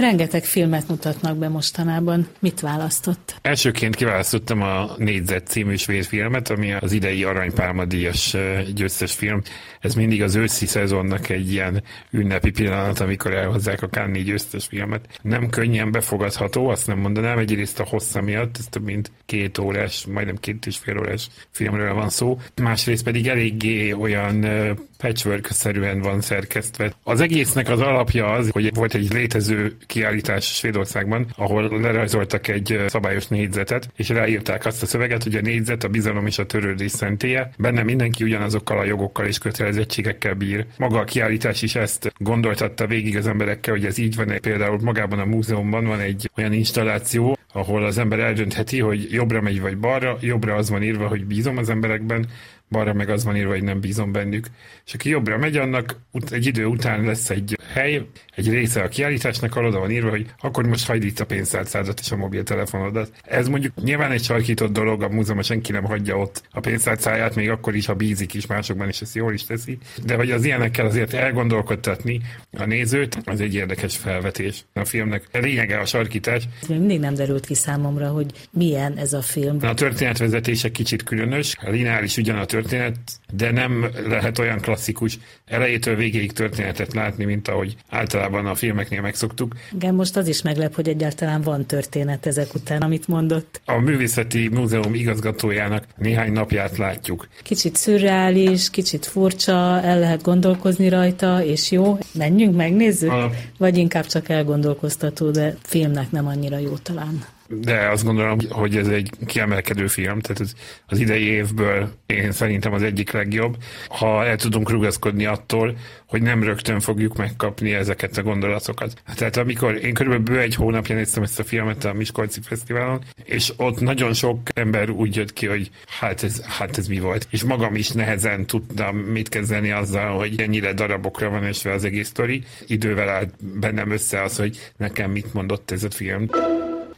Rengeteg filmet mutatnak be mostanában. Mit választott? Elsőként kiválasztottam a Négyzet című svéd filmet, ami az idei aranypálma díjas győztes film. Ez mindig az őszi szezonnak egy ilyen ünnepi pillanat, amikor elhozzák a Cannes győztes filmet. Nem könnyen befogadható, azt nem mondanám, egyrészt a hossza miatt, ez több mint két órás, majdnem két és fél órás filmről van szó. Másrészt pedig eléggé olyan patchwork-szerűen van szerkesztve. Az egésznek az alapja az, hogy volt egy létező kiállítás Svédországban, ahol lerajzoltak egy szabályos négyzetet, és ráírták azt a szöveget, hogy a négyzet a bizalom és a törődés szentélye. Benne mindenki ugyanazokkal a jogokkal és kötelezettségekkel bír. Maga a kiállítás is ezt gondoltatta végig az emberekkel, hogy ez így van. Például magában a múzeumban van egy olyan installáció, ahol az ember eldöntheti, hogy jobbra megy vagy balra, jobbra az van írva, hogy bízom az emberekben, balra meg az van írva, hogy nem bízom bennük. És aki jobbra megy, annak egy idő után lesz egy hely, egy része a kiállításnak, ahol oda van írva, hogy akkor most hagyd itt a pénztárcádat és a mobiltelefonodat. Ez mondjuk nyilván egy sarkított dolog, a múzeum senki nem hagyja ott a pénztárcáját, még akkor is, ha bízik is másokban, és ezt jól is teszi. De hogy az ilyenekkel azért elgondolkodtatni a nézőt, az egy érdekes felvetés a filmnek. A lényege a sarkítás. Mindig nem derült ki számomra, hogy milyen ez a film. A történetvezetése kicsit különös, a lineáris ugyan a történet, de nem lehet olyan klasszikus elejétől végéig történetet látni, mint ahogy általában a filmeknél megszoktuk. Igen, most az is meglep, hogy egyáltalán van történet ezek után, amit mondott. A Művészeti Múzeum igazgatójának néhány napját látjuk. Kicsit szürreális, kicsit furcsa, el lehet gondolkozni rajta, és jó, menjünk, megnézzük? A... Vagy inkább csak elgondolkoztató, de filmnek nem annyira jó talán de azt gondolom, hogy ez egy kiemelkedő film, tehát ez az idei évből én szerintem az egyik legjobb, ha el tudunk rugaszkodni attól, hogy nem rögtön fogjuk megkapni ezeket a gondolatokat. Tehát amikor én körülbelül egy hónapja néztem ezt a filmet a Miskolci Fesztiválon, és ott nagyon sok ember úgy jött ki, hogy hát ez, hát ez mi volt. És magam is nehezen tudtam mit kezdeni azzal, hogy ennyire darabokra van esve az egész sztori. Idővel állt bennem össze az, hogy nekem mit mondott ez a film.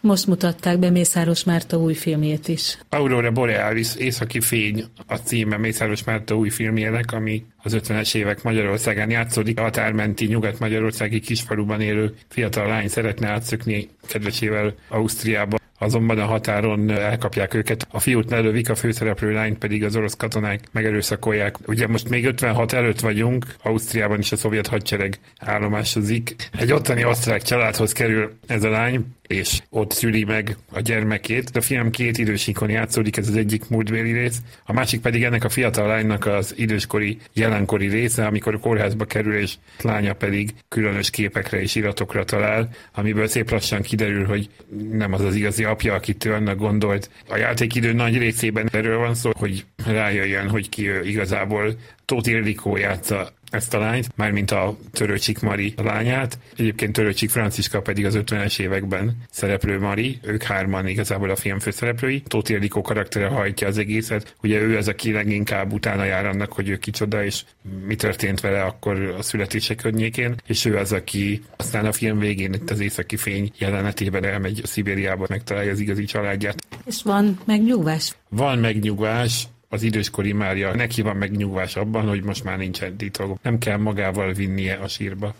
Most mutatták be Mészáros Márta új filmjét is. Aurora Borealis, Északi Fény a címe Mészáros Márta új filmjének, ami az 50-es évek Magyarországán játszódik. A határmenti nyugat-magyarországi kisfaluban élő fiatal lány szeretne átszökni kedvesével Ausztriába azonban a határon elkapják őket. A fiút lelövik, a főszereplő lányt pedig az orosz katonák megerőszakolják. Ugye most még 56 előtt vagyunk, Ausztriában is a szovjet hadsereg állomásozik. Egy ottani osztrák családhoz kerül ez a lány, és ott szüli meg a gyermekét. A film két idősíkon játszódik, ez az egyik múltbéli rész, a másik pedig ennek a fiatal lánynak az időskori, jelenkori része, amikor a kórházba kerül, és lánya pedig különös képekre és iratokra talál, amiből szép lassan kiderül, hogy nem az az igazi apja, akit ő annak gondolt. A játékidő nagy részében erről van szó, hogy rájöjjön, hogy ki ő igazából. Tóth Ildikó játsza ezt a lányt, mármint a Törőcsik Mari lányát. Egyébként Törőcsik Franciska pedig az 50-es években szereplő Mari, ők hárman igazából a film főszereplői. Tóth Ildikó karaktere hajtja az egészet. Ugye ő az, aki leginkább utána jár annak, hogy ő kicsoda, és mi történt vele akkor a születése környékén, és ő az, aki aztán a film végén itt az északi fény jelenetében elmegy a Szibériába, megtalálja az igazi családját. És van megnyugvás? Van megnyugvás, az időskori Mária neki van megnyugvás abban, hogy most már nincsen titok. Nem kell magával vinnie a sírba.